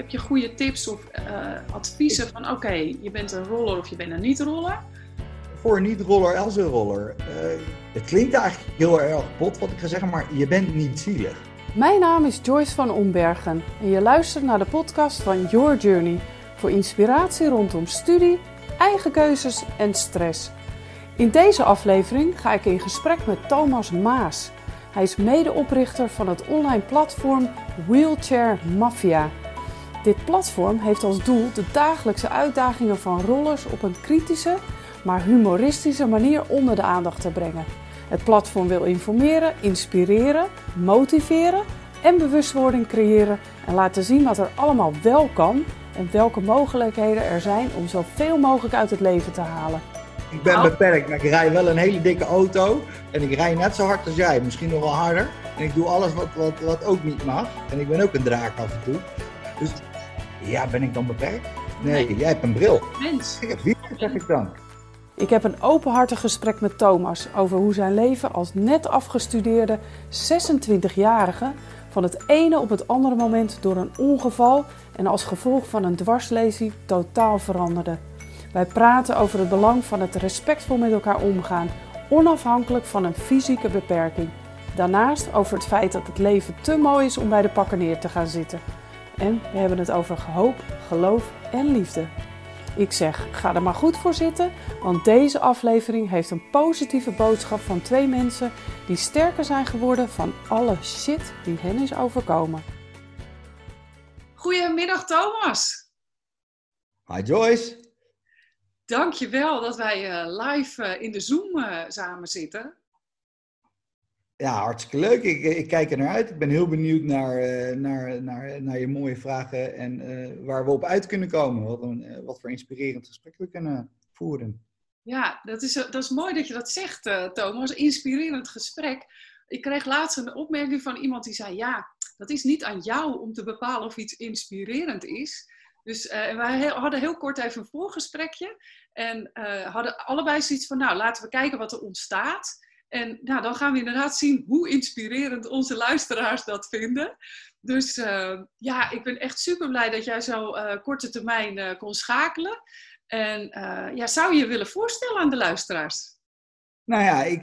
Heb je goede tips of uh, adviezen van oké, je bent een roller of je bent een niet-roller? Voor een niet-roller als een roller. Uh, het klinkt eigenlijk heel erg bot wat ik ga zeggen, maar je bent niet zielig. Mijn naam is Joyce van Ombergen en je luistert naar de podcast van Your Journey voor inspiratie rondom studie, eigen keuzes en stress. In deze aflevering ga ik in gesprek met Thomas Maas. Hij is medeoprichter van het online platform Wheelchair Mafia. Dit platform heeft als doel de dagelijkse uitdagingen van rollers op een kritische, maar humoristische manier onder de aandacht te brengen. Het platform wil informeren, inspireren, motiveren en bewustwording creëren en laten zien wat er allemaal wel kan en welke mogelijkheden er zijn om zoveel mogelijk uit het leven te halen. Ik ben beperkt, maar ik rij wel een hele dikke auto. En ik rij net zo hard als jij, misschien nog wel harder. En ik doe alles wat, wat, wat ook niet mag. En ik ben ook een draak af en toe. Dus ja, ben ik dan beperkt? Nee, jij hebt een bril. Mens. Ik heb vier, zeg ik dan. Ik heb een openhartig gesprek met Thomas over hoe zijn leven als net afgestudeerde 26-jarige van het ene op het andere moment door een ongeval en als gevolg van een dwarslesie totaal veranderde. Wij praten over het belang van het respectvol met elkaar omgaan, onafhankelijk van een fysieke beperking. Daarnaast over het feit dat het leven te mooi is om bij de pakken neer te gaan zitten. En we hebben het over hoop, geloof en liefde. Ik zeg, ga er maar goed voor zitten, want deze aflevering heeft een positieve boodschap van twee mensen die sterker zijn geworden van alle shit die hen is overkomen. Goedemiddag Thomas. Hi Joyce. Dankjewel dat wij uh, live uh, in de Zoom uh, samen zitten. Ja, hartstikke leuk. Ik, ik, kijk er naar uit. Ik ben heel benieuwd naar, naar, naar, naar je mooie vragen en waar we op uit kunnen komen. Wat, een, wat voor inspirerend gesprek we kunnen voeren. Ja, dat is, dat is mooi dat je dat zegt, Thomas. Inspirerend gesprek. Ik kreeg laatst een opmerking van iemand die zei: Ja, dat is niet aan jou om te bepalen of iets inspirerend is. Dus uh, wij hadden heel kort even een voorgesprekje. En hadden allebei zoiets van, nou, laten we kijken wat er ontstaat. En nou, dan gaan we inderdaad zien hoe inspirerend onze luisteraars dat vinden. Dus uh, ja, ik ben echt super blij dat jij zo korte termijn kon schakelen. En ja, zou je willen voorstellen aan de luisteraars? Nou ja, ik,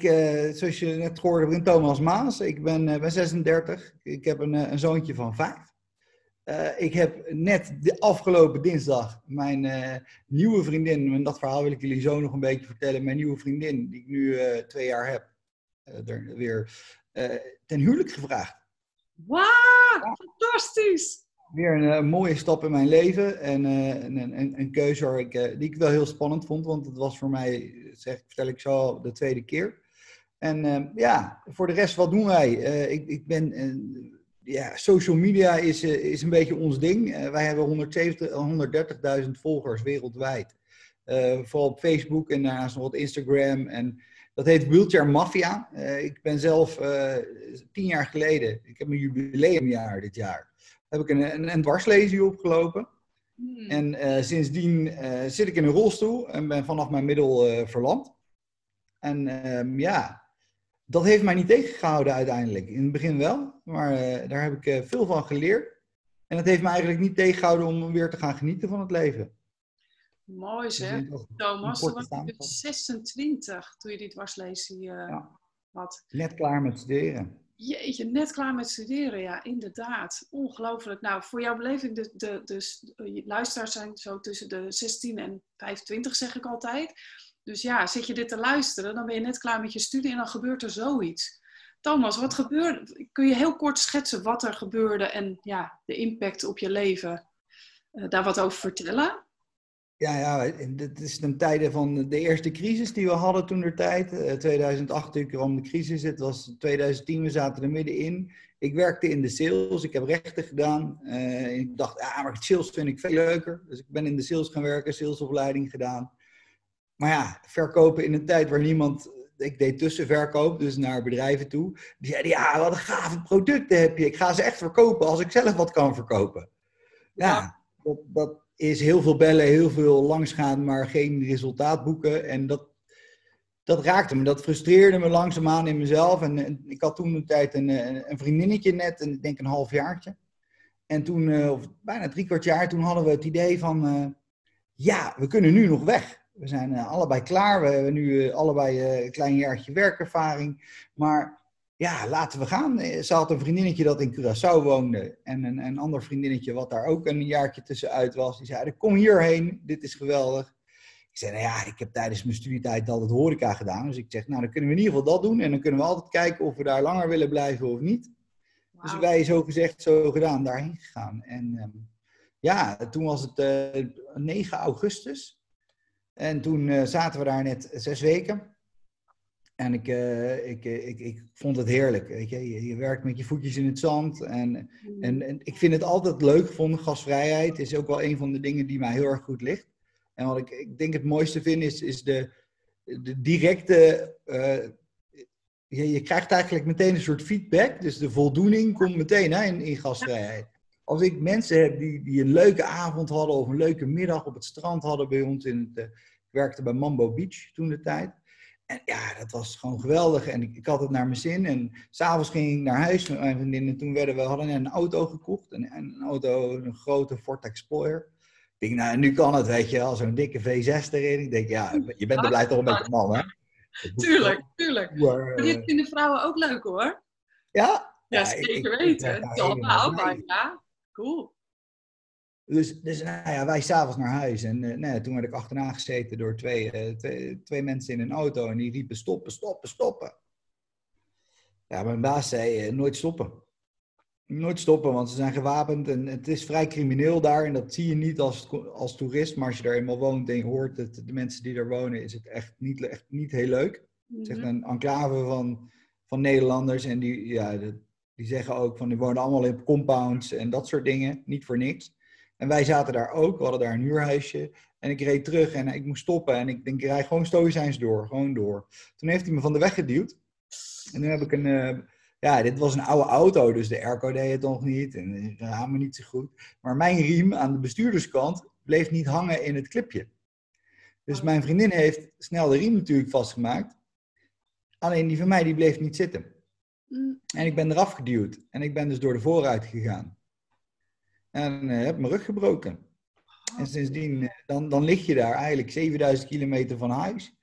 zoals je net hoorde, ik ben Thomas Maas. Ik ben, ben 36. Ik heb een, een zoontje van 5. Uh, ik heb net de afgelopen dinsdag mijn nieuwe vriendin, en dat verhaal wil ik jullie zo nog een beetje vertellen, mijn nieuwe vriendin, die ik nu twee jaar heb, er weer ten huwelijk gevraagd. Wauw, fantastisch! Weer een, mooie stap in mijn leven en een, een, een, keuze waar ik, die ik wel heel spannend vond, want het was voor mij, zeg, vertel ik zo, de tweede keer. En ja, voor de rest, wat doen wij? ik, ik ben ja, social media is, is een beetje ons ding. Wij hebben 130.000 volgers wereldwijd. Vooral op Facebook en daarnaast nog wat Instagram. En dat heet Wheelchair Mafia. ik ben zelf tien jaar geleden, ik heb een jubileumjaar dit jaar, heb ik een, een, een dwarslesie opgelopen. Hmm. En sindsdien zit ik in een rolstoel en ben vanaf mijn middel verlamd. En ehm, ja, dat heeft mij niet tegengehouden uiteindelijk. In het begin wel, maar daar heb ik veel van geleerd. En dat heeft me eigenlijk niet tegengehouden om weer te gaan genieten van het leven. Mooi zeg, Thomas. Toen was je 26 toen je die dwarslesie uh, ja. had. Net klaar met studeren. Jeetje, net klaar met studeren, ja, inderdaad. Ongelooflijk. Nou, voor jouw beleving, de, de, de, de luisteraars zijn zo tussen de 16 en 25, zeg ik altijd. Dus ja, zit je dit te luisteren, dan ben je net klaar met je studie en dan gebeurt er zoiets. Thomas, wat gebeurde? Kun je heel kort schetsen wat er gebeurde en ja, de impact op je leven? Uh, daar wat over vertellen? Ja, ja, dit is ten tijde van de eerste crisis die we hadden toen de tijd. Uh, 2008 natuurlijk kwam de crisis, het was 2010, we zaten er middenin. Ik werkte in de sales, ik heb rechten gedaan. Uh, ik dacht, ja, maar sales vind ik veel leuker. Dus ik ben in de sales gaan werken, salesopleiding gedaan. Maar ja, verkopen in een tijd waar niemand. Ik deed tussenverkoop, dus naar bedrijven toe. Die zeiden: Ja, wat een gave producten heb je. Ik ga ze echt verkopen als ik zelf wat kan verkopen. Ja, dat, dat is heel veel bellen, heel veel langsgaan, maar geen resultaat boeken. En dat, dat raakte me. Dat frustreerde me langzaamaan in mezelf. En, ik had toen een tijd een, een vriendinnetje net, en ik denk een halfjaartje. En toen, uh, of bijna drie kwart jaar, toen hadden we het idee van, uh, ja, we kunnen nu nog weg. We zijn uh, allebei klaar, we hebben nu allebei een klein jaartje werkervaring. Maar ja, laten we gaan. Ze had een vriendinnetje dat in Curaçao woonde. En een, een ander vriendinnetje wat daar ook een jaartje tussenuit was. Die zeiden, kom hierheen, dit is geweldig. Ik zei, nou ja, ik heb tijdens mijn studietijd altijd horeca gedaan. Dus ik zeg, nou dan kunnen we in ieder geval dat doen. En dan kunnen we altijd kijken of we daar langer willen blijven of niet. Dus wij zo gezegd, zo gedaan, daarheen gegaan. En um, ja, toen was het uh, 9 augustus. En toen uh, zaten we daar net zes weken. En ik, uh, ik, ik, ik vond het heerlijk. Weet je? je? Je, werkt met je voetjes in het zand. En, en, en ik vind het altijd leuk gevonden. Gasvrijheid is ook wel een van de dingen die mij heel erg goed ligt. En wat ik, ik denk het mooiste vind is, is de, de directe uh, je, je, krijgt eigenlijk meteen een soort feedback. Dus de voldoening komt meteen hè, in, in gastvrijheid. Als ik mensen heb die, die een leuke avond hadden of een leuke middag op het strand hadden bij ons. In het, ik werkte bij Mambo Beach toen de tijd. En ja, dat was gewoon geweldig. En ik, ik had het naar mijn zin. En s'avonds ging ik naar huis met mijn vriendin. En toen werden we, hadden een auto gekocht. Een, een auto, een grote Ford Explorer. Ik denk, nou, nu kan het, weet je wel. Zo'n dikke V6 erin. Ik denk, ja, je bent er blij toch een beetje man, hè? Tuurlijk, tuurlijk. Maar dit vinden vrouwen ook leuk hoor. Ja? Ja, zeker weten. Het is allemaal, ja, cool. Dus, dus nou ja, wij s'avonds naar huis. En uh, nou toen werd ik achterna gezeten door twee, uh, twee, twee, mensen in een auto. En die riepen stoppen, stoppen, stoppen. Ja, mijn baas zei uh, nooit stoppen. Nooit stoppen, want ze zijn gewapend. En het is vrij crimineel daar. En dat zie je niet als, als toerist. Maar als je daar eenmaal woont en je hoort het, de mensen die daar wonen, is het echt niet, echt niet heel leuk. Het is echt een enclave van, van Nederlanders. En die, ja, die zeggen ook van die wonen allemaal in compounds en dat soort dingen. Niet voor niks. En wij zaten daar ook, we hadden daar een huurhuisje. En ik reed terug en ik moest stoppen. En ik denk, ik rijd gewoon stoïcijns door, gewoon door. Toen heeft hij me van de weg geduwd. En toen heb ik een... Uh, ja, dit was een oude auto, dus de airco deed het nog niet. En de ramen niet zo goed. Maar mijn riem aan de bestuurderskant bleef niet hangen in het clipje. Dus mijn vriendin heeft snel de riem natuurlijk vastgemaakt. Alleen die van mij, die bleef niet zitten. En ik ben eraf geduwd. En ik ben dus door de vooruit gegaan. En uh, heb mijn rug gebroken. En sindsdien, uh, dan, dan lig je daar eigenlijk 7000 kilometer van huis.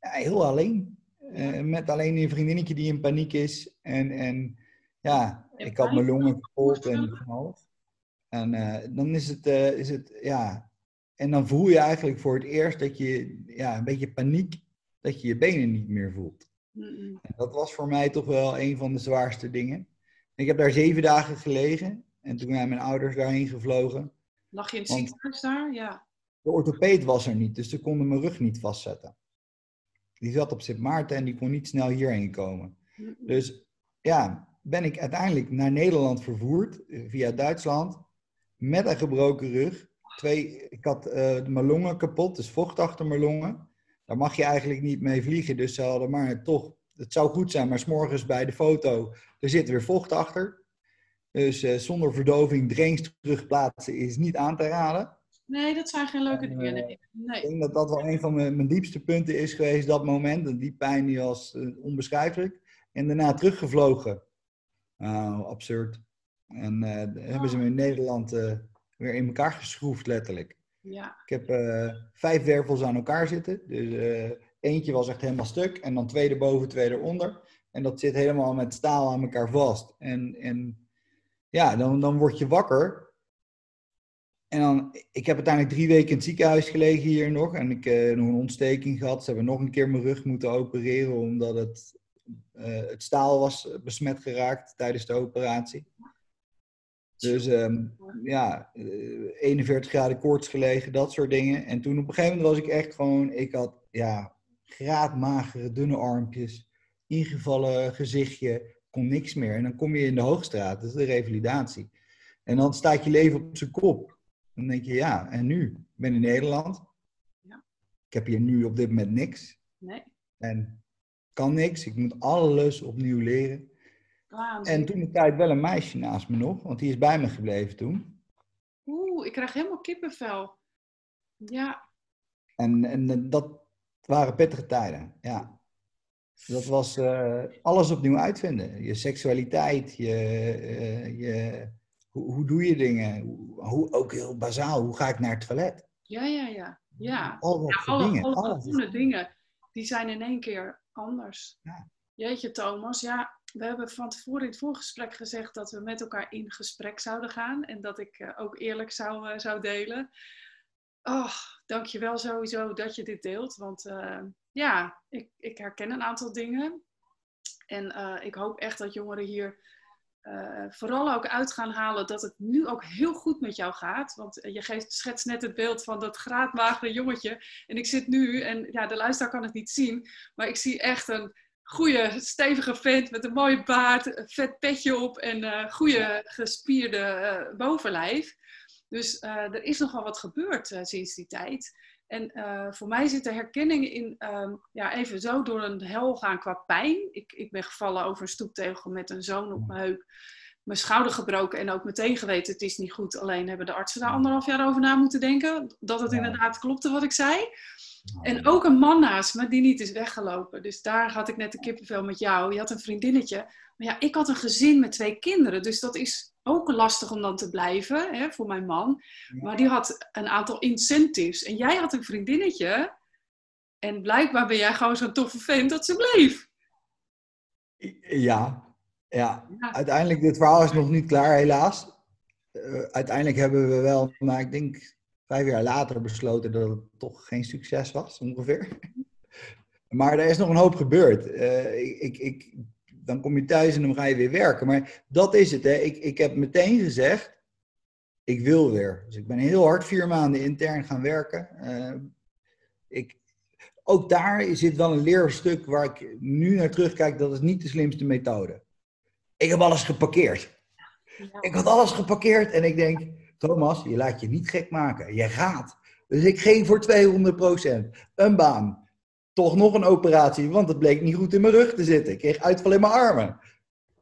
Ja, heel alleen. Uh, met alleen een vriendinnetje die in paniek is. En, en ja, ik had mijn longen kapot en van alles. En dan is het, is het, ja... En dan voel je eigenlijk voor het eerst dat je, ja, een beetje paniek, dat je je benen niet meer voelt. En dat was voor mij toch wel een van de zwaarste dingen. Ik heb daar zeven dagen gelegen. En toen zijn mijn ouders daarheen gevlogen. Lag je in het ziekenhuis daar? Ja. De orthopeed was er niet, dus ze konden mijn rug niet vastzetten. Die zat op Sint Maarten en die kon niet snel hierheen komen. Dus ja, ben ik uiteindelijk naar Nederland vervoerd eh, via Duitsland met een gebroken rug. Twee, ik had uh, mijn longen kapot, dus vocht achter mijn longen. Daar mag je eigenlijk niet mee vliegen, dus ze hadden maar toch, het zou goed zijn, maar s'morgens bij de foto, er zit weer vocht achter. Dus uh, zonder verdoving drains terugplaatsen is niet aan te raden. Nee, dat zijn geen leuke dingen. Nee. nee. Ik denk dat dat wel een van mijn, mijn, diepste punten is geweest, dat moment. En die pijn die was uh, onbeschrijfelijk. En daarna teruggevlogen. Nou, absurd. En uh, hebben ze me in Nederland weer in elkaar geschroefd, letterlijk. Ja. Ik heb vijf wervels aan elkaar zitten. Dus eentje was echt helemaal stuk. En dan twee erboven, twee eronder. En dat zit helemaal met staal aan elkaar vast. En, en ja, dan, dan word je wakker. En dan, ik heb uiteindelijk drie weken in het ziekenhuis gelegen hier nog. En ik heb uh, nog een ontsteking gehad. Ze hebben nog een keer mijn rug moeten opereren, omdat het, uh, het staal was besmet geraakt tijdens de operatie. Dus um, ja, uh, 41 graden koorts gelegen, dat soort dingen. En toen op een gegeven moment was ik echt gewoon, ik had ja, graadmagere, dunne armpjes, ingevallen gezichtje, kon niks meer. En dan kom je in de Hoogstraat, dat is de revalidatie. En dan staat je leven op zijn kop. Dan denk je, ja, en nu? Ik ben in Nederland. Ja. Ik heb hier nu op dit moment niks. Nee. En kan niks. Ik moet alles opnieuw leren. En toen de tijd wel een meisje naast me nog, want die is bij me gebleven toen. Oeh, ik krijg helemaal kippenvel. Ja. En, en dat waren pittige tijden, ja. Dat was uh, alles opnieuw uitvinden. Je seksualiteit, je, uh, je Hoe, hoe doe je dingen? Hoe, hoe- ook heel bazaal, hoe ga ik naar het toilet? Ja, ja, ja. Ja, Al dat ja alle, dingen. alle dingen, die zijn in één keer anders. Ja. Jeetje, Thomas. Ja, we hebben van tevoren in het voorgesprek gezegd dat we met elkaar in gesprek zouden gaan. En dat ik eh, ook eerlijk zou, eh, zou delen. Oh, dankjewel sowieso dat je dit deelt. Want eh, ja, ik, ik herken een aantal dingen. En eh, ik hoop echt dat jongeren hier eh, vooral ook uit gaan halen dat het nu ook heel goed met jou gaat. Want eh, je geeft, schetst net het beeld van dat graadmagere jongetje. En ik zit nu, en ja, de luisteraar kan het niet zien, maar ik zie echt een goede, stevige vent met een mooie baard, een vet petje op en eh goede gespierde bovenlijf. Dus er is nogal wat gebeurd sinds die tijd. En eh, voor mij zit de herkenning in, ehm, ja, even zo door een hel gaan qua pijn. Ik, ik ben gevallen over een stoeptegel met een zoon op mijn heup. Mijn schouder gebroken en ook meteen geweten, het is niet goed. Alleen hebben de artsen daar anderhalf jaar over na moeten denken. Dat het inderdaad klopte wat ik zei. En ook een man naast me die niet is weggelopen. Dus daar had ik net de kippenvel met jou. Je had een vriendinnetje. Maar ja, ik had een gezin met twee kinderen. Dus dat is ook lastig om dan te blijven hè, voor mijn man. Maar die had een aantal incentives. En jij had een vriendinnetje. En blijkbaar ben jij gewoon zo'n toffe vent dat ze bleef. Ja, ja. Ja. Uiteindelijk, dit verhaal is nog niet klaar, helaas. Eh, uiteindelijk hebben we wel, nou, ik denk vijf jaar later besloten dat het toch geen succes was, ongeveer. Maar er is nog een hoop gebeurd. Eh, ik, ik, ik, dan kom je thuis en dan ga je weer werken. Maar dat is het, hè. Ik, ik heb meteen gezegd, ik wil weer. Dus ik ben heel hard vier maanden intern gaan werken. Eh, ik, ook daar zit wel een leerstuk waar ik nu naar terugkijk. Dat is niet de slimste methode. Ik heb alles geparkeerd. Ik had alles geparkeerd en ik denk, Thomas, je laat je niet gek maken. Je gaat. Dus ik ging voor 200% Een baan. Toch nog een operatie, want het bleek niet goed in mijn rug te zitten. Ik kreeg uitval in mijn armen.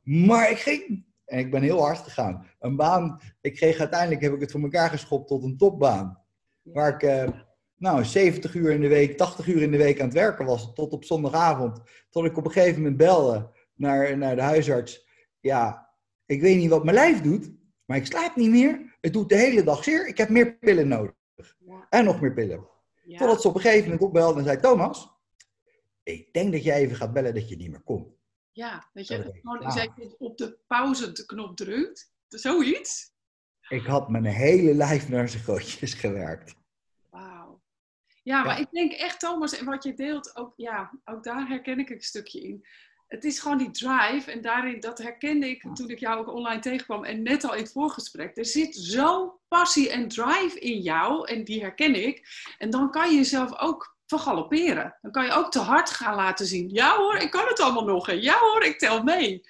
Maar ik ging. En ik ben heel hard gegaan. Een baan, ik kreeg uiteindelijk, heb ik het voor elkaar geschopt tot een topbaan. Waar ik, eh, nou, 70 uur in de week, 80 uur in de week aan het werken was. Tot op zondagavond. Tot ik op een gegeven moment belde naar, naar de huisarts. Ja, ik weet niet wat mijn lijf doet, maar ik slaap niet meer. Het doet de hele dag zeer. Ik heb meer pillen nodig. Ja. En nog meer pillen. Ja. Totdat ze op een gegeven moment opbelde en zei: Thomas, ik denk dat jij even gaat bellen dat je niet meer komt. Ja, dat je gewoon op de pauzeknop drukt. Zoiets. Ik had mijn hele lijf naar zijn gootjes gewerkt. Wauw. Ja, maar Ja. ik denk echt, Thomas, en wat je deelt, ook, ja, ook daar herken ik een stukje in. Het is gewoon die drive en daarin, dat herkende ik toen ik jou ook online tegenkwam en net al in het voorgesprek. Er zit zo passie en drive in jou en die herken ik. En dan kan je jezelf ook vergalopperen. Dan kan je ook te hard gaan laten zien. Ja hoor, ik kan het allemaal nog. Ja hoor, ik tel mee.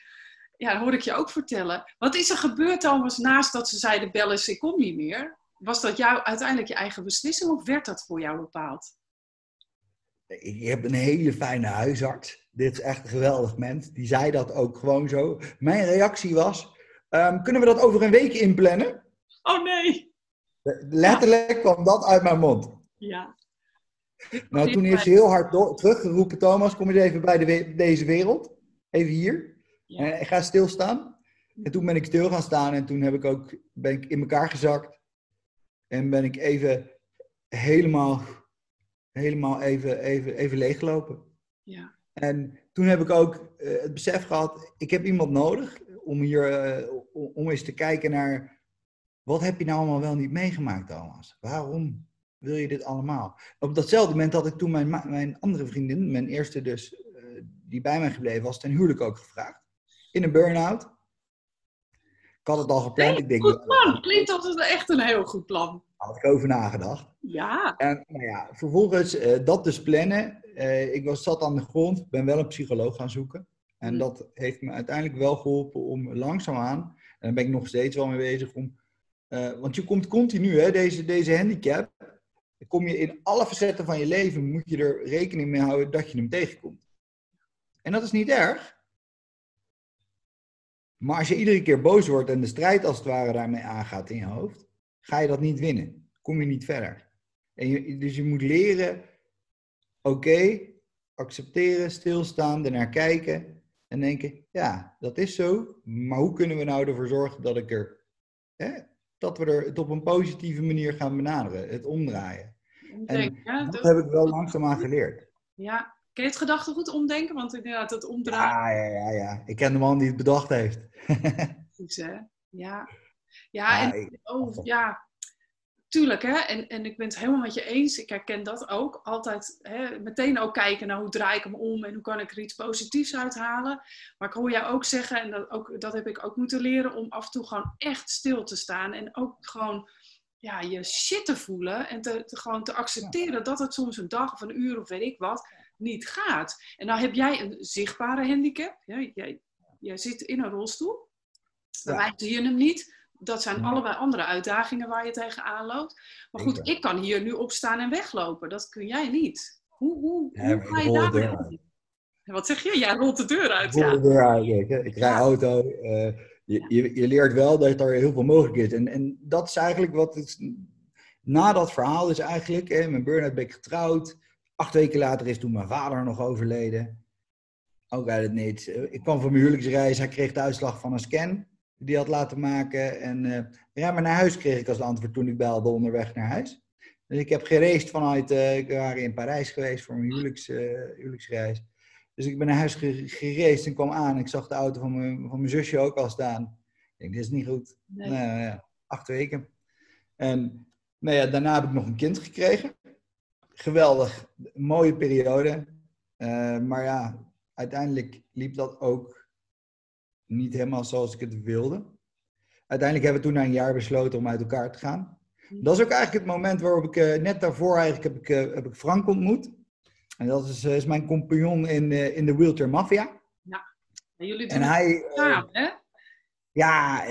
Ja, dat hoor ik je ook vertellen. Wat is er gebeurd, Thomas, naast dat ze zeiden bel eens, ik kom niet meer? Was dat jou, uiteindelijk je eigen beslissing of werd dat voor jou bepaald? Ik heb een hele fijne huisarts. Dit is echt een geweldig mens. Die zei dat ook gewoon zo. Mijn reactie was: ehm, kunnen we dat over een week inplannen? Oh nee! Letterlijk kwam dat uit mijn mond. Ja. Nou, toen heeft ze heel hard teruggeroepen: Thomas, kom eens even bij de we- deze wereld. Even hier. Ja. En ik ga stilstaan. En toen ben ik stil gaan staan en toen heb ik ook, ben ik in elkaar gezakt. En ben ik even helemaal, helemaal even, even, even leeggelopen. Ja. En toen heb ik ook eh, het besef gehad, ik heb iemand nodig om hier, eh, om, eens te kijken naar, wat heb je nou allemaal wel niet meegemaakt, Thomas? Waarom wil je dit allemaal? Op datzelfde moment had ik toen mijn, mijn andere vriendin, mijn eerste dus, eh, die bij mij gebleven was, ten huwelijk ook gevraagd. In een burn-out. Ik had het al gepland. Ik denk, Goed plan. Klinkt als een, echt een heel goed plan. Daar had ik over nagedacht. Ja. En nou ja, vervolgens eh, dat dus plannen. Eh, ik was, zat aan de grond, ben wel een psycholoog gaan zoeken. En Mm. dat heeft me uiteindelijk wel geholpen om langzaamaan, en daar ben ik nog steeds wel mee bezig, om, eh, want je komt continu, hè, deze, deze handicap, dan kom je in alle facetten van je leven, moet je er rekening mee houden dat je hem tegenkomt. En dat is niet erg. Maar als je iedere keer boos wordt en de strijd als het ware daarmee aangaat in je hoofd, ga je dat niet winnen. Kom je niet verder. En je, dus je moet leren, oké, accepteren, stilstaan, ernaar kijken en denken, ja, dat is zo, maar hoe kunnen we nou ervoor zorgen dat ik er hè, dat we er het op een positieve manier gaan benaderen, het omdraaien. En dat heb ik wel langzaamaan geleerd. Ja, Ken je het gedachtegoed omdenken? Want inderdaad, het omdraaien. Ja, ja, ja, ja. Ik ken de man die het bedacht heeft. Goed, hè? Ja. Ja, en, oh, ja, tuurlijk, hè? En, en ik ben het helemaal met je eens. Ik herken dat ook. Altijd hè, meteen ook kijken naar hoe draai ik hem om en hoe kan ik er iets positiefs uithalen. Maar ik hoor jou ook zeggen, en dat, ook, dat heb ik ook moeten leren, om af en toe gewoon echt stil te staan. En ook gewoon ja, je shit te voelen en te, te gewoon te accepteren dat het soms een dag of een uur of weet ik wat niet gaat. En nou heb jij een zichtbare handicap. Ja, jij, jij zit in een rolstoel. Ja. mij zie je hem niet. Dat zijn allebei andere uitdagingen waar je tegenaan loopt. Maar goed, ik kan hier nu opstaan en weglopen. Dat kun jij niet. Hoe, hoe, hoe ga je daarmee Wat zeg je? Ja, rolt de deur uit. Ik rol de deur uit. Ik, ik rij auto. Uh, je, je, je, leert wel dat er heel veel mogelijk is. En, en dat is eigenlijk wat het, na dat verhaal is eigenlijk, hè, mijn burn-out ben ik getrouwd. Acht weken later is toen mijn vader nog overleden. Ook uit het niet. Ik kwam van mijn huwelijksreis. Hij kreeg de uitslag van een scan die had laten maken. En uh, ja, maar naar huis kreeg ik als antwoord toen ik belde onderweg naar huis. Dus ik heb gereisd vanuit, uh, ik waren in Parijs geweest voor mijn huwelijks, uh, huwelijksreis. Dus ik ben naar huis gereisd en kwam aan. Ik zag de auto van mijn, van mijn zusje ook al staan. Ik denk, dit is niet goed. Nee. Nou, ja, acht weken. En nou ja, daarna heb ik nog een kind gekregen geweldig. Mooie periode. Uh, maar ja, uiteindelijk liep dat ook niet helemaal zoals ik het wilde. Uiteindelijk hebben we toen na een jaar besloten om uit elkaar te gaan. Dat is ook eigenlijk het moment waarop ik, uh, net daarvoor eigenlijk heb ik, uh, heb ik Frank ontmoet. En dat is, is mijn compagnon in, in de Wheelchair Mafia. Ja, en jullie doen en hij, samen, hè? Ja,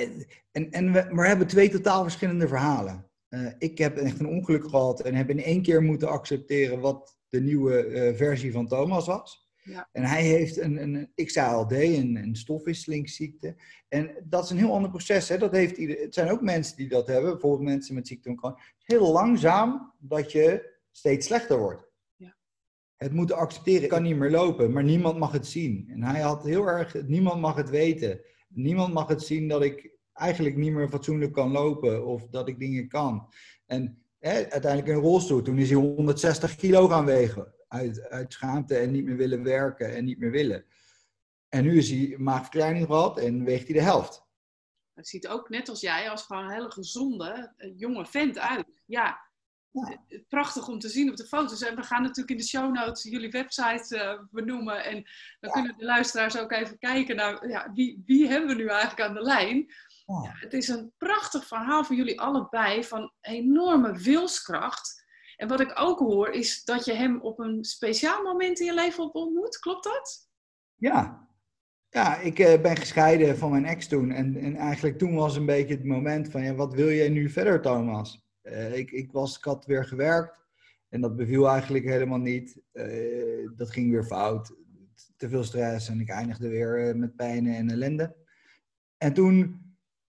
en, en we, maar we hebben twee totaal verschillende verhalen. Uh, ik heb echt een ongeluk gehad en heb in één keer moeten accepteren wat de nieuwe uh, versie van Thomas was. Ja. En hij heeft een, een XALD, een, een stofwisselingsziekte. En dat is een heel ander proces. Hè? Dat heeft ieder, het zijn ook mensen die dat hebben, bijvoorbeeld mensen met ziekte van Heel langzaam dat je steeds slechter wordt. Ja. Het moeten accepteren. Ik kan niet meer lopen, maar niemand mag het zien. En hij had heel erg, niemand mag het weten. Niemand mag het zien dat ik eigenlijk niet meer fatsoenlijk kan lopen of dat ik dingen kan. En hè, uiteindelijk in een rolstoel, toen is hij 160 kilo gaan wegen. Uit, uit schaamte en niet meer willen werken en niet meer willen. En nu is hij maagverkleining gehad en weegt hij de helft. Het ziet ook net als jij, als gewoon een hele gezonde, eh, jonge vent uit. Ja, eh, prachtig om te zien op de foto's. En we gaan natuurlijk in de show notes jullie website uh, benoemen. En dan kunnen de luisteraars ook even kijken naar ja, wie, wie hebben we nu eigenlijk aan de lijn. Ja, het is een prachtig verhaal voor jullie allebei van enorme wilskracht. En wat ik ook hoor is dat je hem op een speciaal moment in je leven op ontmoet. Klopt dat? Ja, ja ik uh, ben gescheiden van mijn ex toen. En, en eigenlijk toen was een beetje het moment van, ja, wat wil jij nu verder, Thomas? Uh, ik, ik, was, ik had weer gewerkt en dat beviel eigenlijk helemaal niet. Uh, dat ging weer fout. Te veel stress en ik eindigde weer met pijn en ellende. En toen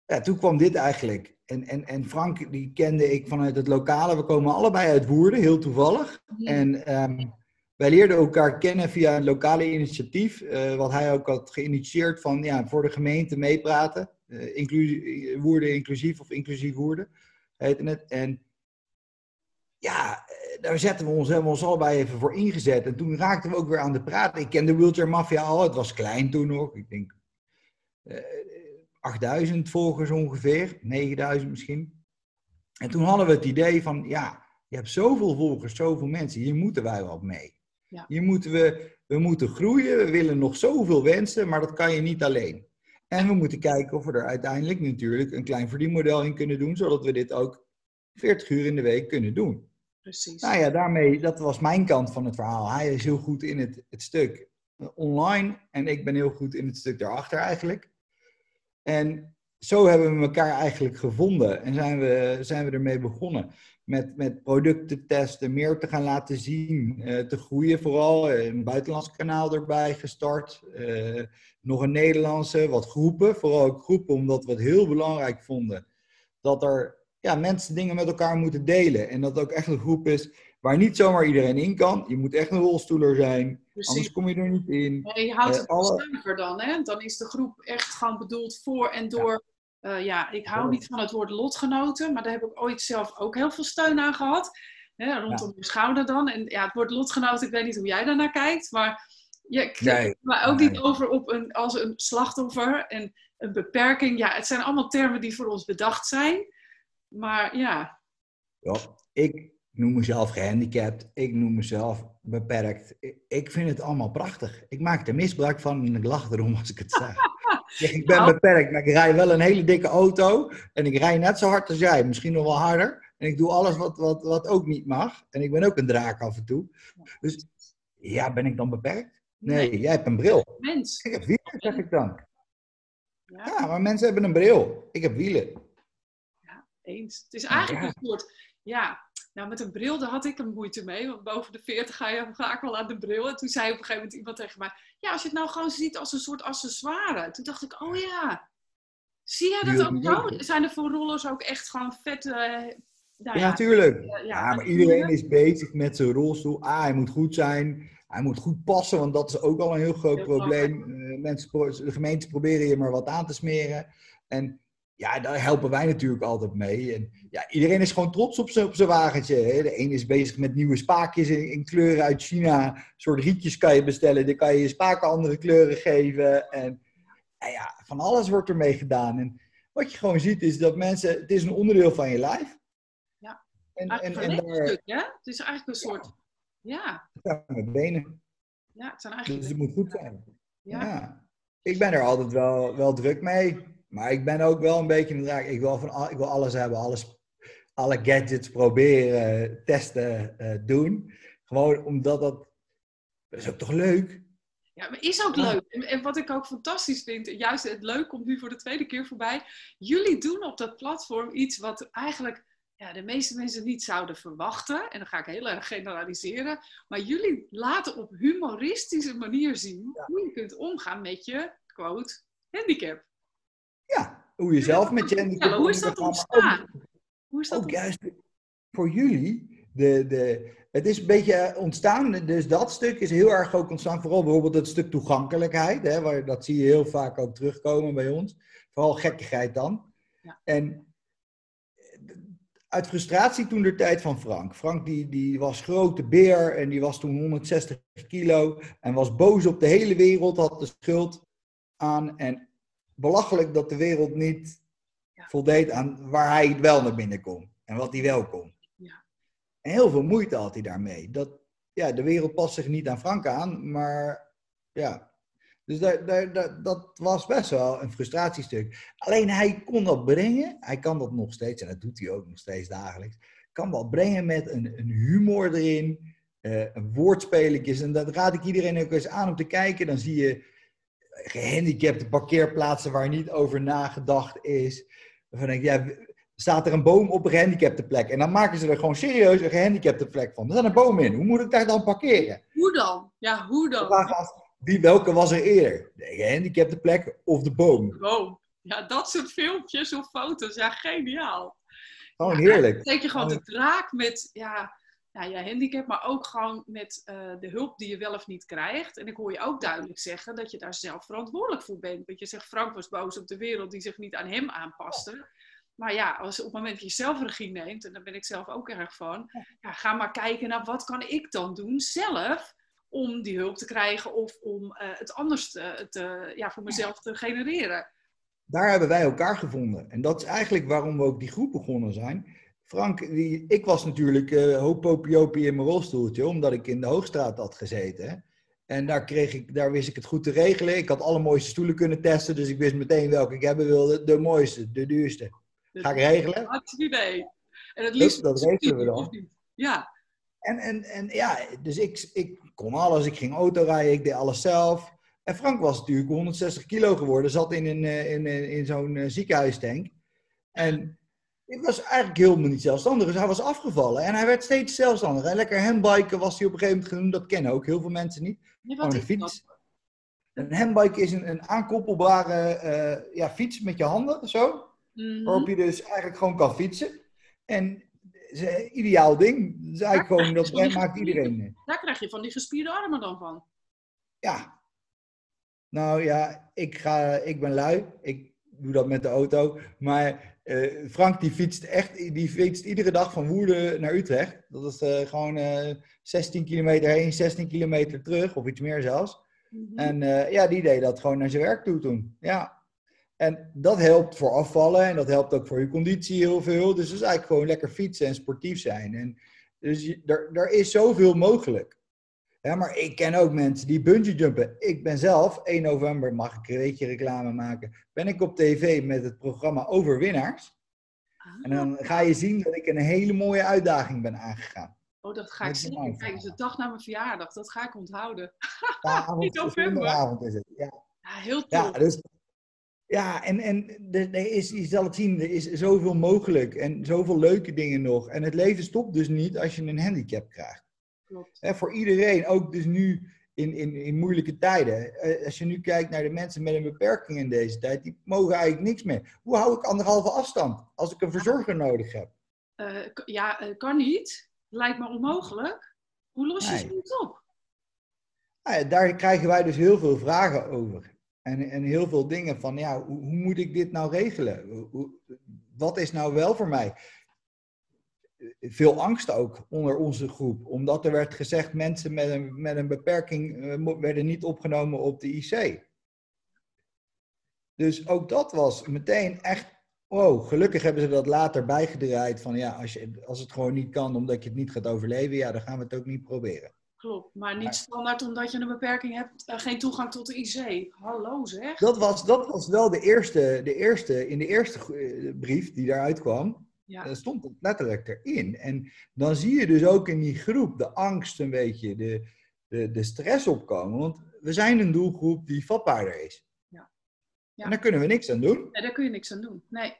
ja, toen kwam dit eigenlijk. En, en, en Frank, die kende ik vanuit het lokale. We komen allebei uit Woerden, heel toevallig. En um, wij leerden elkaar kennen via een lokale initiatief. Uh, wat hij ook had geïnitieerd van ja, voor de gemeente meepraten. Uh, Woerden inclusief of inclusief Woerden heette het. En ja, eh, daar zetten we ons, hebben we ons allebei even voor ingezet. En toen raakten we ook weer aan de praten. Ik kende Wheelchair Mafia al, het was klein toen nog. Ik denk, 8000 volgers ongeveer, 9000 misschien. En toen hadden we het idee van, ja, je hebt zoveel volgers, zoveel mensen, hier moeten wij wat mee. Ja. Hier moeten we, we moeten groeien, we willen nog zoveel wensen, maar dat kan je niet alleen. En we moeten kijken of we er uiteindelijk natuurlijk een klein verdienmodel in kunnen doen, zodat we dit ook 40 uur in de week kunnen doen. Precies. Nou ja, daarmee, dat was mijn kant van het verhaal. Hij is heel goed in het, het stuk online en ik ben heel goed in het stuk daarachter eigenlijk. En zo hebben we elkaar eigenlijk gevonden en zijn we, zijn we ermee begonnen. Met, met producten testen, meer te gaan laten zien, uh, te groeien vooral. Een buitenlands kanaal erbij gestart. Uh, nog een Nederlandse, wat groepen. Vooral ook groepen, omdat we het heel belangrijk vonden. Dat er ja, mensen dingen met elkaar moeten delen. En dat het ook echt een groep is waar niet zomaar iedereen in kan. Je moet echt een rolstoeler zijn. Anders kom je er niet in. Nee, je houdt het uh, alle... dan, hè? Dan is de groep echt gewoon bedoeld voor en door Eh, ja, ik hou niet van het woord lotgenoten, maar daar heb ik ooit zelf ook heel veel steun aan gehad. Hè, rondom je schouder dan. En ja, het woord lotgenoot, ik weet niet hoe jij daarnaar kijkt, maar je Nee, maar ook nee. niet over op een, als een slachtoffer en een beperking. Ja, het zijn allemaal termen die voor ons bedacht zijn. Maar ja, Ja, ik noem mezelf gehandicapt, ik noem mezelf beperkt. Ik- vind het allemaal prachtig. Ik maak er misbruik van en ik lach erom als ik het zeg. Ik ben Nou. beperkt, maar ik rij wel een hele dikke auto en ik rij net zo hard als jij, misschien nog wel harder. En ik doe alles wat, wat, wat ook niet mag. En ik ben ook een draak af en toe. Dus ja, ben ik dan beperkt? Nee, jij hebt een bril. mens. Ik heb wielen, zeg ik dan. Ja, Ja, maar mensen hebben een bril. Ik heb wielen. Eens. Het is eigenlijk Ja. een soort, ja, nou met een bril daar had ik een moeite mee, want boven de 40 ga je vaak wel aan de bril. En toen zei op een gegeven moment iemand tegen mij, ja, als je het nou gewoon ziet als een soort accessoire. Toen dacht ik, oh ja, zie jij dat ook zo? Zijn er voor rollers ook echt gewoon vet, eh, nou Ja, ja, tuurlijk. ja, Ja, maar iedereen is bezig met zijn rolstoel. Ah, hij moet goed zijn. Hij moet goed passen, want dat is ook al een heel groot Heel probleem. Eh, mensen, de gemeentes proberen je maar wat aan te smeren. En ja, daar helpen wij natuurlijk altijd mee. En ja, iedereen is gewoon trots op zijn, op zijn wagentje. Hè. De een is bezig met nieuwe spaakjes in, in kleuren uit China. Een soort rietjes kan je bestellen. Dan kan je je spaken andere kleuren geven. En nou ja, van alles wordt ermee gedaan. En wat je gewoon ziet is dat mensen... Het is een onderdeel van je lijf. Ja. En, en, en daar legstuk, hè? Het is eigenlijk een soort, ja, staan mijn benen. ja, het zijn Dus eigenlijk, het moet goed zijn. ja. Ja. Ik ben er altijd wel, wel druk mee. Maar ik ben ook wel een beetje een draak. Ik wil, van, al- ik wil alles hebben. Alles, alle gadgets proberen, testen, eh, doen. Gewoon omdat dat... Dat is ook toch leuk? Ja, maar is ook leuk. En, en wat ik ook fantastisch vind, juist het leuk komt nu voor de tweede keer voorbij. Jullie doen op dat platform iets wat eigenlijk ja, de meeste mensen niet zouden verwachten. En dan ga ik heel erg generaliseren. Maar jullie laten op humoristische manier zien hoe je kunt omgaan met je, quote, handicap. Ja, hoe je zelf met je handicap Ja, hoe is dat maar ook- ontstaan? Hoe is dat ook juist voor jullie, de, de, het is een beetje ontstaan, dus dat stuk is heel erg ook ontstaan, vooral bijvoorbeeld het stuk toegankelijkheid, hè, waar, dat zie je heel vaak ook terugkomen bij ons, vooral gekkigheid dan. Ja. En uit frustratie toen de tijd van Frank. Frank die, die was grote beer en die was toen 160 kilo en was boos op de hele wereld, had de schuld aan en belachelijk dat de wereld niet Ja. voldeed aan waar hij wel naar binnen kon en wat hij wel kon. Ja. En heel veel moeite had hij daarmee. Dat, ja, de wereld past zich niet aan Frank aan, maar ja. Dus daar, daar, daar- dat was best wel een frustratiestuk. Alleen hij kon dat brengen, hij kan dat nog steeds, en dat doet hij ook nog steeds dagelijks, kan dat brengen met een, een humor erin, eh een woordspelletjes. En dat raad ik iedereen ook eens aan om te kijken. Dan zie je gehandicapte parkeerplaatsen waar niet over nagedacht is. Waarvan denk ik, ja, staat er een boom op een gehandicapte plek. En dan maken ze er gewoon serieus een gehandicapte plek van. Er staat een boom in. Hoe moet ik daar dan parkeren? Hoe dan? Ja, hoe De dan? wie, welke was er eerder? De gehandicapte plek of de boom? Boom. Ja, dat soort filmpjes of foto's. Ja, geniaal. Gewoon Ja, heerlijk. Steek je gewoon de draak met ja, ja, je handicap, maar ook gewoon met eh, de hulp die je wel of niet krijgt. En ik hoor je ook duidelijk zeggen dat je daar zelf verantwoordelijk voor bent. Want je zegt, Frank was boos op de wereld die zich niet aan hem aanpaste. Maar ja, als op het moment dat je zelf regie neemt, en daar ben ik zelf ook erg van, ja, ga maar kijken naar wat kan ik dan doen zelf om die hulp te krijgen of om eh, het anders te, te- ja, voor mezelf te genereren. Daar hebben wij elkaar gevonden. En dat is eigenlijk waarom we ook die groep begonnen zijn. Frank, die, ik was natuurlijk eh hoopopiopi in mijn rolstoeltje, omdat ik in de Hoogstraat had gezeten. En daar, kreeg ik, daar wist ik het goed te regelen. Ik had alle mooiste stoelen kunnen testen, dus ik wist meteen welke ik hebben wilde. De mooiste, de duurste. Ga ik regelen. Hartstikke idee. En het liefst dat regelen we dan. Ja, En, en, en ja, dus ik, ik kon alles. Ik ging autorijden, ik deed alles zelf. En Frank was natuurlijk 160 kilo geworden, zat in, een, eh, in, in, in zo'n eh, ziekenhuistank. En ik was eigenlijk helemaal niet zelfstandig, dus hij was afgevallen. En hij werd steeds zelfstandiger. En lekker handbiken was hij op een gegeven moment genoemd, dat kennen ook heel veel mensen niet. nee, wat een is dat? fiets. Een handbike is een, een aankoppelbare eh, ja, fiets met je handen, zo. Mhm. Waarop je dus eigenlijk gewoon kan fietsen. En is een ideaal ding. Dat is eigenlijk gewoon, dat maakt iedereen. eh, Daar krijg je van die gespierde armen dan van. Ja. Nou ja, ik, ga, ik ben lui. Ik doe dat met de auto. Maar eh, Frank die fietst echt, die fietst iedere dag van Woerden naar Utrecht. Dat is eh, gewoon 16 kilometer heen, 16 kilometer terug, of iets meer zelfs. Mhm. En ja, die deed dat gewoon naar zijn werk toe toen. Ja. En dat helpt voor afvallen en dat helpt ook voor je conditie heel veel. Dus het is eigenlijk gewoon lekker fietsen en sportief zijn. En dus je, er, er is zoveel mogelijk. Ja, maar ik ken ook mensen die bungee jumpen. Ik ben zelf, 1 november mag ik een beetje reclame maken. Ben ik op tv met het programma Overwinnaars. En dan ga je zien dat ik een hele mooie uitdaging ben aangegaan. Oh, dat ga ik zien. Kijk, de dag na mijn verjaardag. Dat ga ik onthouden. Avond, november. is het. Ja, Ja, heel tof. ja, dus, ja en, en er, er is, je zal het zien, er is zoveel mogelijk. En zoveel leuke dingen nog. En het leven stopt dus niet als je een handicap krijgt. Klopt. Hè, voor iedereen, ook dus nu in, in, in moeilijke tijden. Eh, als je nu kijkt naar de mensen met een beperking in deze tijd, die mogen eigenlijk niks meer. Hoe hou ik anderhalve afstand als ik een verzorger nodig heb? Eh, ja, eh, kan niet. Lijkt me onmogelijk. Hoe los je Nee. op? Nou ja, daar krijgen wij dus heel veel vragen over. En, en heel veel dingen van, ja, hoe, hoe moet ik dit nou regelen? Hoe- wat is nou wel voor mij? Veel angst ook onder onze groep. Omdat er werd gezegd, mensen met een, met een beperking mo- werden niet opgenomen op de IC. Dus ook dat was meteen echt, wow, gelukkig hebben ze dat later bijgedraaid. Van ja, als, je, als het gewoon niet kan omdat je het niet gaat overleven, ja, dan gaan we het ook niet proberen. Klopt. Maar niet standaard omdat je een beperking hebt, eh, geen toegang tot de IC. Hallo zeg. Dat was, dat was wel de eerste, de eerste, in de eerste eh, brief die daaruit kwam, Ja. stond het letterlijk erin. En dan zie je dus ook in die groep de angst een beetje, de, de, de stress opkomen. Want we zijn een doelgroep die vatbaarder is. Ja. Ja. En daar kunnen we niks aan doen. Nee, daar kun je niks aan doen. Nee.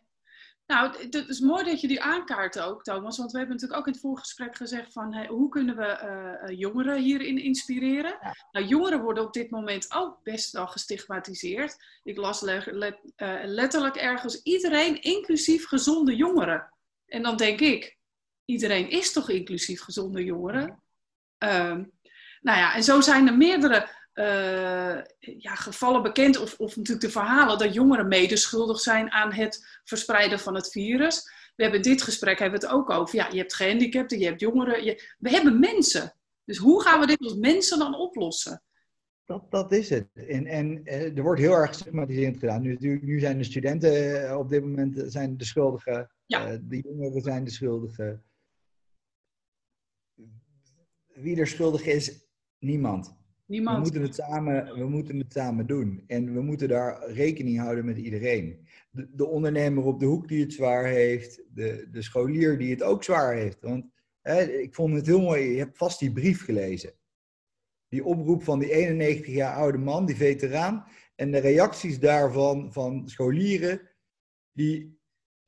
Nou, het- is mooi dat je die aankaart ook, Thomas. Want we hebben natuurlijk ook in het voorgesprek gezegd van... hey, hoe kunnen we eh, eh, jongeren hierin inspireren? Nou, jongeren worden op dit moment ook best wel gestigmatiseerd. Ik las le- le- eh, letterlijk ergens iedereen, inclusief gezonde jongeren. En dan denk ik, iedereen is toch inclusief gezonde jongeren? Ehm, nou ja, en zo zijn er meerdere eh, ja, gevallen bekend, of, of natuurlijk de verhalen dat jongeren medeschuldig zijn aan het verspreiden van het virus. We hebben dit gesprek hebben het ook over. Ja, je hebt gehandicapten, je hebt jongeren. We hebben mensen. Dus hoe gaan we dit als mensen dan oplossen? Dat, dat is het. En, en eh, er wordt heel erg stigmatiserend gedaan. Nu, nu, zijn de studenten eh, op dit moment zijn de schuldigen. Ja. Eh, de jongeren zijn de schuldigen. Wie er schuldig is, niemand. We Niemand. moeten, het samen, we moeten het samen doen. En we moeten daar rekening houden met iedereen. De, de ondernemer op de hoek die het zwaar heeft. De, de scholier die het ook zwaar heeft. Want hè, ik vond het heel mooi. Je hebt vast die brief gelezen. Die oproep van die 91 jaar oude man, die veteraan. En de reacties daarvan van scholieren. Die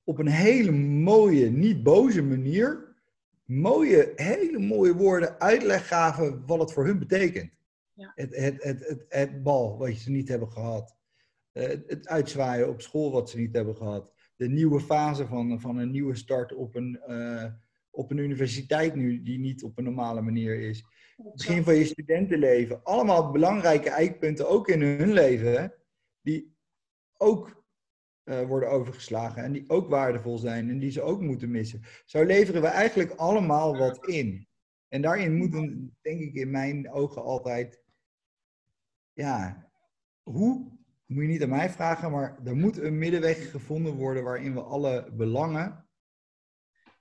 op een hele mooie, niet boze manier. Mooie, hele mooie woorden uitleg gaven wat het voor hun betekent. Ja. Het, het, het, het, bal wat ze niet hebben gehad. Eh, Het, uitzwaaien op school wat ze niet hebben gehad. De nieuwe fase van, van een nieuwe start op een, eh, op een universiteit nu, die niet op een normale manier is. Het begin van je studentenleven. Allemaal belangrijke eikpunten, ook in hun leven, die ook eh, worden overgeslagen en die ook waardevol zijn en die ze ook moeten missen. Zo leveren we eigenlijk allemaal wat in. En daarin moeten, denk ik in mijn ogen altijd, ja, hoe, moet je niet aan mij vragen, maar er moet een middenweg gevonden worden waarin we alle belangen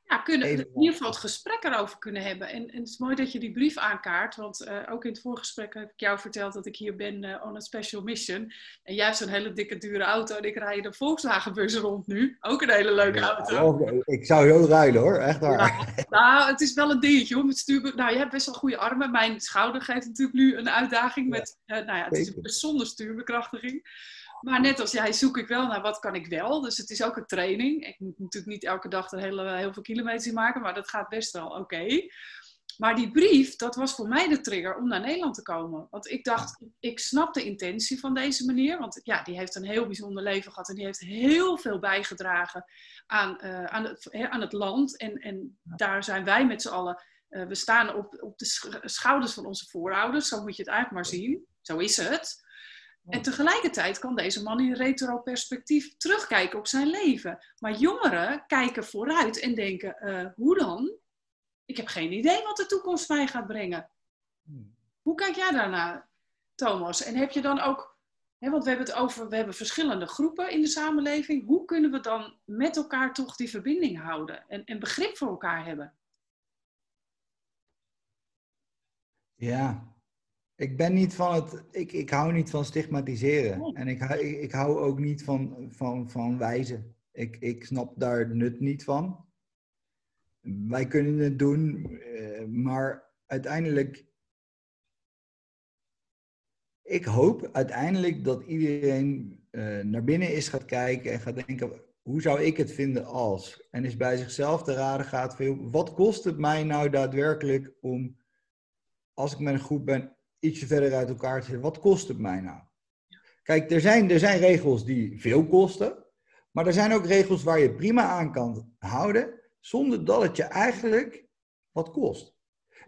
Ja, kunnen, in ieder geval het gesprek erover kunnen hebben. En, en het is mooi dat je die brief aankaart. Want eh, ook in het voorgesprek heb ik jou verteld dat ik hier ben eh, on a special mission. En jij hebt zo'n hele dikke, dure auto. En ik rij de Volkswagenbus rond nu. Ook een hele leuke auto. Ik zou zo ruilen hoor, echt waar. Nou, het is wel een dingetje hoor. Met stuur... Nou, je hebt best wel goede armen. Mijn schouder geeft natuurlijk nu een uitdaging. Met, eh, nou ja, het is zeker. zonder stuurbekrachtiging. Maar net als jij zoek ik wel naar wat kan ik wel. Dus het is ook een training. Ik moet natuurlijk niet elke dag er hele, heel veel kilometers in maken. Maar dat gaat best wel oké. Maar die brief, dat was voor mij de trigger om naar Nederland te komen. Want ik dacht, ik snap de intentie van deze meneer. Want ja, die heeft een heel bijzonder leven gehad. En die heeft heel veel bijgedragen aan, eh, aan, het, aan het land. En, en daar zijn wij met z'n allen. eh, we staan op, op de sch- schouders van onze voorouders. Zo moet je het eigenlijk maar zien. Zo is het. En tegelijkertijd kan deze man in retro-perspectief terugkijken op zijn leven. Maar jongeren kijken vooruit en denken: uh, hoe dan? Ik heb geen idee wat de toekomst mij gaat brengen. Hmm. Hoe kijk jij daarnaar, Thomas? En heb je dan ook, hè, want we hebben het over, we hebben verschillende groepen in de samenleving. Hoe kunnen we dan met elkaar toch die verbinding houden en, en begrip voor elkaar hebben? Ja, ik ben niet van het. Ik, ik hou niet van stigmatiseren. En ik, ik, ik hou ook niet van, van, van wijzen. Ik, ik snap daar nut niet van. Wij kunnen het doen, eh, maar uiteindelijk. Ik hoop uiteindelijk dat iedereen uh, naar binnen is gaat kijken en gaat denken: hoe zou ik het vinden als? En is bij zichzelf te raden gaat: wat kost het mij nou daadwerkelijk om, als ik met een groep ben, ietsje verder uit elkaar te zetten. Wat kost het mij nou? Kijk, er zijn, er zijn regels die veel kosten. Maar er zijn ook regels waar je prima aan kan houden. Zonder dat het je eigenlijk wat kost.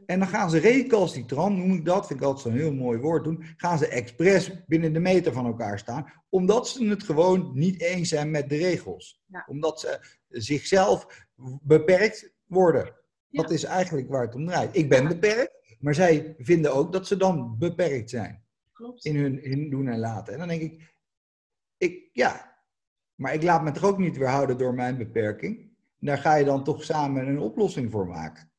En dan gaan ze recalcitrant, noem ik dat, vind ik altijd zo'n heel mooi woord doen. Gaan ze expres binnen de meter van elkaar staan. Omdat ze het gewoon niet eens zijn met de regels. Omdat ze zichzelf beperkt worden. Dat is eigenlijk waar het om draait. Ik ben beperkt. Maar zij vinden ook dat ze dan beperkt zijn. Klopt. In hun in doen en laten. En dan denk ik, ik, ja, maar ik laat me toch ook niet weerhouden door mijn beperking. Daar ga je dan toch samen een oplossing voor maken.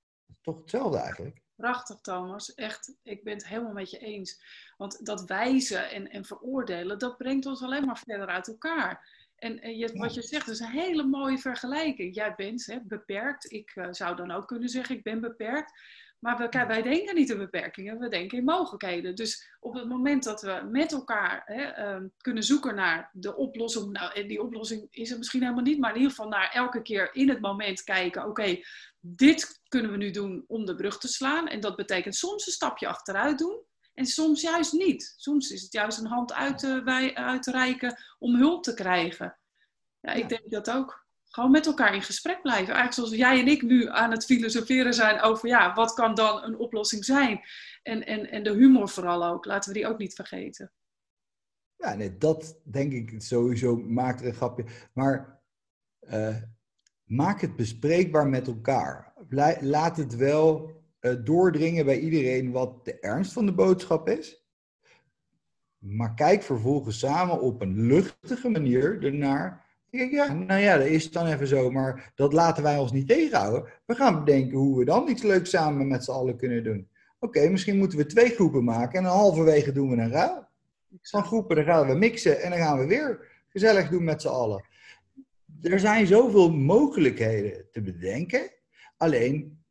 Toch hetzelfde eigenlijk. Prachtig, Thomas. Echt, ik ben het helemaal met je eens. Want dat wijzen en, en veroordelen, dat brengt ons alleen maar verder uit elkaar. En, en je, wat je zegt is een hele mooie vergelijking. Jij bent hè, beperkt. Ik uh, zou dan ook kunnen zeggen, ik ben beperkt. Maar we, wij denken niet in beperkingen, we denken in mogelijkheden. Dus op het moment dat we met elkaar hè, ehm, kunnen zoeken naar de oplossing, nou, en die oplossing is er misschien helemaal niet, maar in ieder geval naar elke keer in het moment kijken, oké, dit kunnen we nu doen om de brug te slaan. En dat betekent soms een stapje achteruit doen. En soms juist niet. Soms is het juist een hand uit te, wij, uitreiken om hulp te krijgen. Ja, ik denk dat ook gewoon met elkaar in gesprek blijven. Eigenlijk zoals jij en ik nu aan het filosoferen zijn over, ja, wat kan dan een oplossing zijn? En, en, en de humor vooral ook, laten we die ook niet vergeten. Ja, nee, dat denk ik sowieso, maakt een grapje. Maar uh, maak het bespreekbaar met elkaar. Laat het wel uh, doordringen bij iedereen wat de ernst van de boodschap is. Maar kijk vervolgens samen op een luchtige manier ernaar ja, nou ja, dat is dan even zo, maar dat laten wij ons niet tegenhouden. We gaan bedenken hoe we dan iets leuks samen met z'n allen kunnen doen. Oké, misschien moeten we twee groepen maken en dan halverwege doen we een ruil. Van groepen, dan gaan we mixen en dan gaan we weer gezellig doen met z'n allen. Er zijn zoveel mogelijkheden te bedenken. Alleen,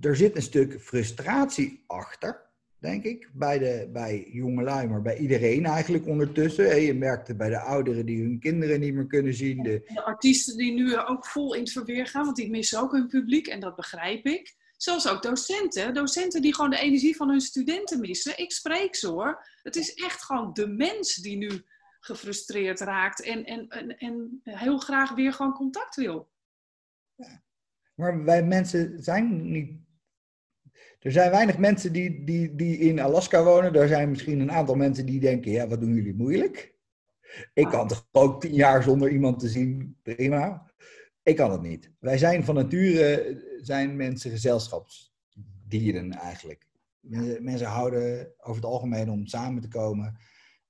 er zit een stuk frustratie achter denk ik, bij, de, bij jongelui, maar bij iedereen eigenlijk ondertussen. Je merkt het bij de ouderen die hun kinderen niet meer kunnen zien. De, de artiesten die nu ook vol in het verweer gaan, want die missen ook hun publiek en dat begrijp ik. Zelfs ook docenten. Docenten die gewoon de energie van hun studenten missen. Ik spreek ze hoor. Het is echt gewoon de mens die nu gefrustreerd raakt en, en, en, en heel graag weer gewoon contact wil. Ja. Maar wij mensen zijn niet er zijn weinig mensen die, die, die in Alaska wonen. Er zijn misschien een aantal mensen die denken, ja, wat doen jullie moeilijk? Ik kan toch ook tien jaar zonder iemand te zien, prima. Ik kan het niet. Wij zijn van nature, zijn mensen gezelschapsdieren eigenlijk. Mensen houden over het algemeen om samen te komen.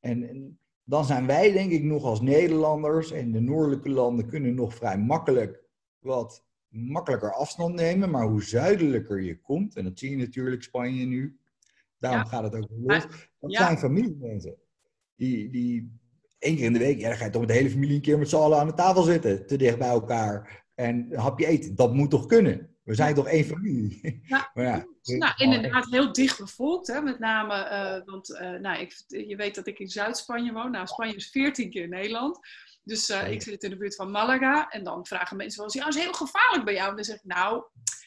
En, en dan zijn wij denk ik nog als Nederlanders en de noordelijke landen kunnen nog vrij makkelijk wat makkelijker afstand nemen, maar hoe zuidelijker je komt, en dat zie je natuurlijk Spanje nu, daarom gaat het ook los, dat zijn familiemensen. Die, die één keer in de week, ja, dan ga je toch met de hele familie een keer met z'n allen aan de tafel zitten, te dicht bij elkaar, en een hapje eten. Dat moet toch kunnen? We zijn toch één familie? Ja, ja, nou, inderdaad heel dicht bevolkt. Hè? Met name, uh, want uh, nou, ik, je weet dat ik in Zuid-Spanje woon. Nou, Spanje is 14 keer Nederland. Dus uh, ik zit in de buurt van Malaga. En dan vragen mensen wel eens, ja, dat is heel gevaarlijk bij jou. En dan zeg ik, nou,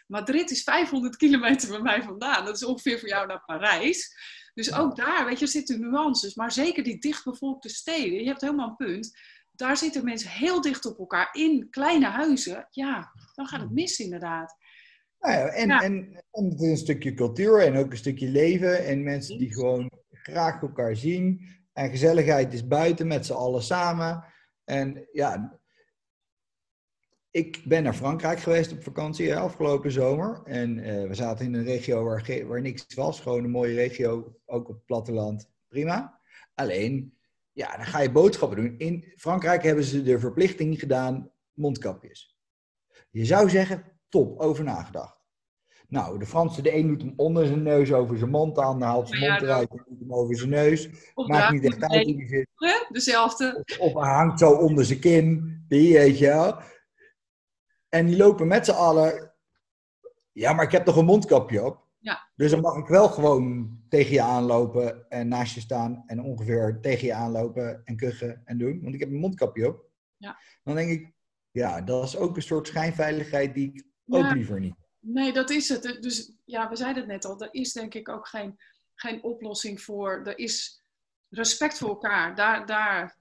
Madrid is 500 kilometer bij mij vandaan. Dat is ongeveer voor jou naar Parijs. Dus ook daar, weet je, zitten nuances. Maar zeker die dichtbevolkte steden, je hebt helemaal een punt. Daar zitten mensen heel dicht op elkaar in kleine huizen. Ja, dan gaat het mis inderdaad. Nou ja, en, En, en het is een stukje cultuur en ook een stukje leven. En mensen die gewoon graag elkaar zien. En gezelligheid is buiten met z'n allen samen. En ja, ik ben naar Frankrijk geweest op vakantie afgelopen zomer. En uh, we zaten in een regio waar, waar niks was. Gewoon een mooie regio, ook op het platteland. Prima. Alleen, ja, dan ga je boodschappen doen. In Frankrijk hebben ze de verplichting gedaan, mondkapjes. Je zou zeggen, top, over nagedacht. Nou, de Franse, de een doet hem onder zijn neus, over zijn mond aan, dan haalt zijn mond eruit, dan doet hem over zijn neus. Maakt niet echt uit hoe die zit. Dezelfde. Of, of hangt zo onder zijn kin, die weet je wel. En die lopen met z'n allen. Ja, maar ik heb toch een mondkapje op? Ja. Dus dan mag ik wel gewoon tegen je aanlopen en naast je staan en ongeveer tegen je aanlopen en kuchen en doen, want ik heb een mondkapje op. Ja. Dan denk ik, ja, dat is ook een soort schijnveiligheid die ik ook liever niet. Nee, dat is het. Dus ja, we zeiden het net al, er is denk ik ook geen, geen oplossing voor. Er is respect voor elkaar. Daar, daar,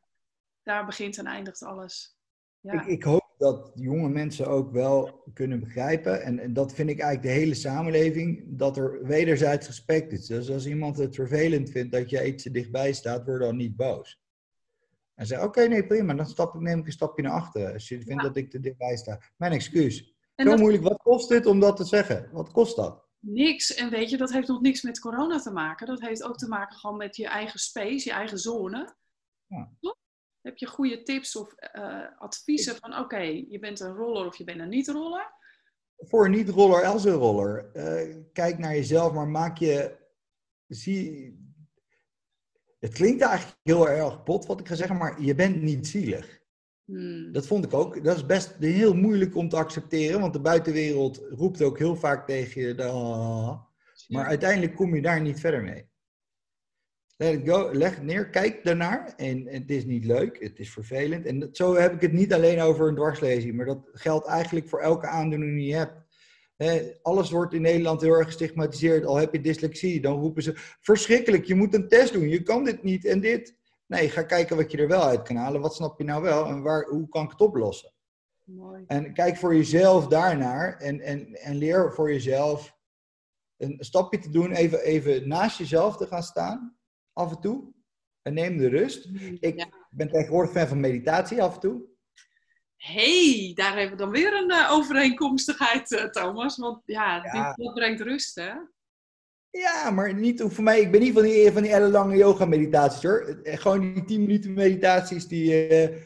daar begint en eindigt alles. Ja. Ik, ik hoop dat jonge mensen ook wel kunnen begrijpen, en, en, dat vind ik eigenlijk de hele samenleving, dat er wederzijds respect is. Dus als iemand het vervelend vindt dat je iets te dichtbij staat, word dan niet boos. En zeg, oké, nee, prima, dan stap ik, neem ik een stapje naar achteren. Als je vindt dat ik te dichtbij sta. Mijn excuus. En Zo dat... moeilijk, wat kost dit om dat te zeggen? Wat kost dat? Niks. En weet je, dat heeft nog niks met corona te maken. Dat heeft ook te maken gewoon met je eigen space, je eigen zone. Ja. Heb je goede tips of uh, adviezen van oké, je bent een roller of je bent een niet-roller? Voor een niet-roller als een roller. Uh, kijk naar jezelf, maar maak je. Zie. Het klinkt eigenlijk heel erg pot wat ik ga zeggen, maar je bent niet zielig. Hmm. Dat vond ik ook. Dat is best heel moeilijk om te accepteren, want de buitenwereld roept ook heel vaak tegen je. maar uiteindelijk kom je daar niet verder mee. Let it go, leg het neer, kijk daarnaar. En, het is niet leuk, het is vervelend. En dat, zo heb ik het niet alleen over een dwarslezing, maar dat geldt eigenlijk voor elke aandoening die je hebt. alles wordt in Nederland heel erg gestigmatiseerd. Al heb je dyslexie, dan roepen ze: verschrikkelijk, je moet een test doen, je kan dit niet en dit. Nee, ga kijken wat je er wel uit kan halen. Wat snap je nou wel en waar, hoe kan ik het oplossen? Mooi. En kijk voor jezelf daarnaar en, en, en leer voor jezelf een stapje te doen, even, even naast jezelf te gaan staan af en toe. En neem de rust. Mm, Ik ben tegenwoordig fan van meditatie af en toe. hey, daar hebben we dan weer een uh, overeenkomstigheid, uh, Thomas. Want ja, Ja. Dit, dat brengt rust, hè? Ja, maar niet voor mij. Ik ben niet van die, van die ellenlange yoga meditaties hoor. Eh, Gewoon die 10 minuten meditaties, die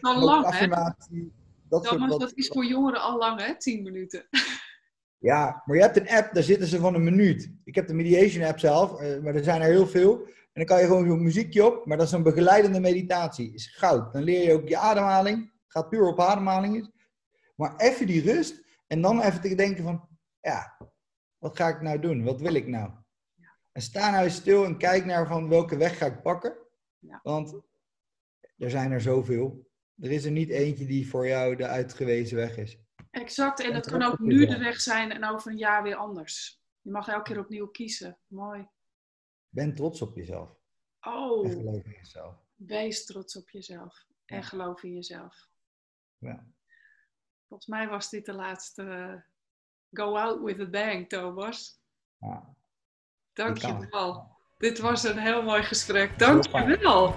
ook lang, hè? affirmatie. Dat soort wat- dat is voor jongeren al lang, hè? 10 minuten. Ja, maar je hebt een app, daar zitten ze van een minuut. Ik heb de mediation app zelf, eh, maar er zijn er heel veel. En dan kan je gewoon zo'n muziekje op, maar dat is een begeleidende meditatie. Is goud. Dan leer je ook je ademhaling. Gaat puur op ademhaling. Maar even die rust. En dan even te denken van, ja, wat ga ik nou doen? Wat wil ik nou? En sta nou eens stil en kijk naar van welke weg ga ik pakken. Ja. Want er zijn er zoveel. Er is er niet eentje die voor jou de uitgewezen weg is. Exact. En En dat het kan ook nu de weg zijn en over een jaar weer anders. Je mag elke keer opnieuw kiezen. Mooi. Ben trots op jezelf. En Oh, geloof in jezelf. wees trots op jezelf. En Ja. geloof in jezelf. Ja. Volgens mij was dit de laatste eh, Go Out with a Bang, Thomas. Ja. Dank kan. je wel. Dit was een heel mooi gesprek. Heel Dank fijn. je wel.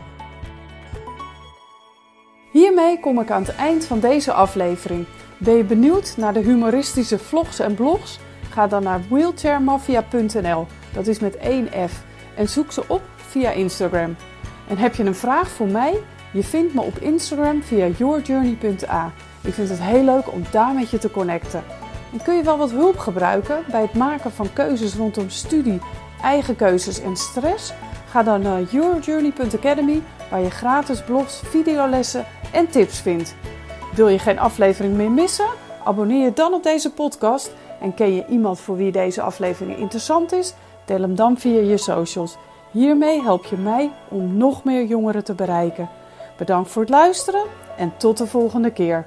Hiermee kom ik aan het eind van deze aflevering. Ben je benieuwd naar de humoristische vlogs en blogs? Ga dan naar wheelchairmafia.nl. Dat is met één F. En zoek ze op via Instagram. En heb je een vraag voor mij? Je vindt me op Instagram via yourjourney.a. Ik vind het heel leuk om daar met je te connecten. En kun je wel wat hulp gebruiken bij het maken van keuzes rondom studie, eigen keuzes en stress? Ga dan naar yourjourney.academy waar je gratis blogs, videolessen en tips vindt. Wil je geen aflevering meer missen? Abonneer je dan op deze podcast. En ken je iemand voor wie deze aflevering interessant is? Deel hem dan via je socials. Hiermee help je mij om nog meer jongeren te bereiken. Bedankt voor het luisteren en tot de volgende keer.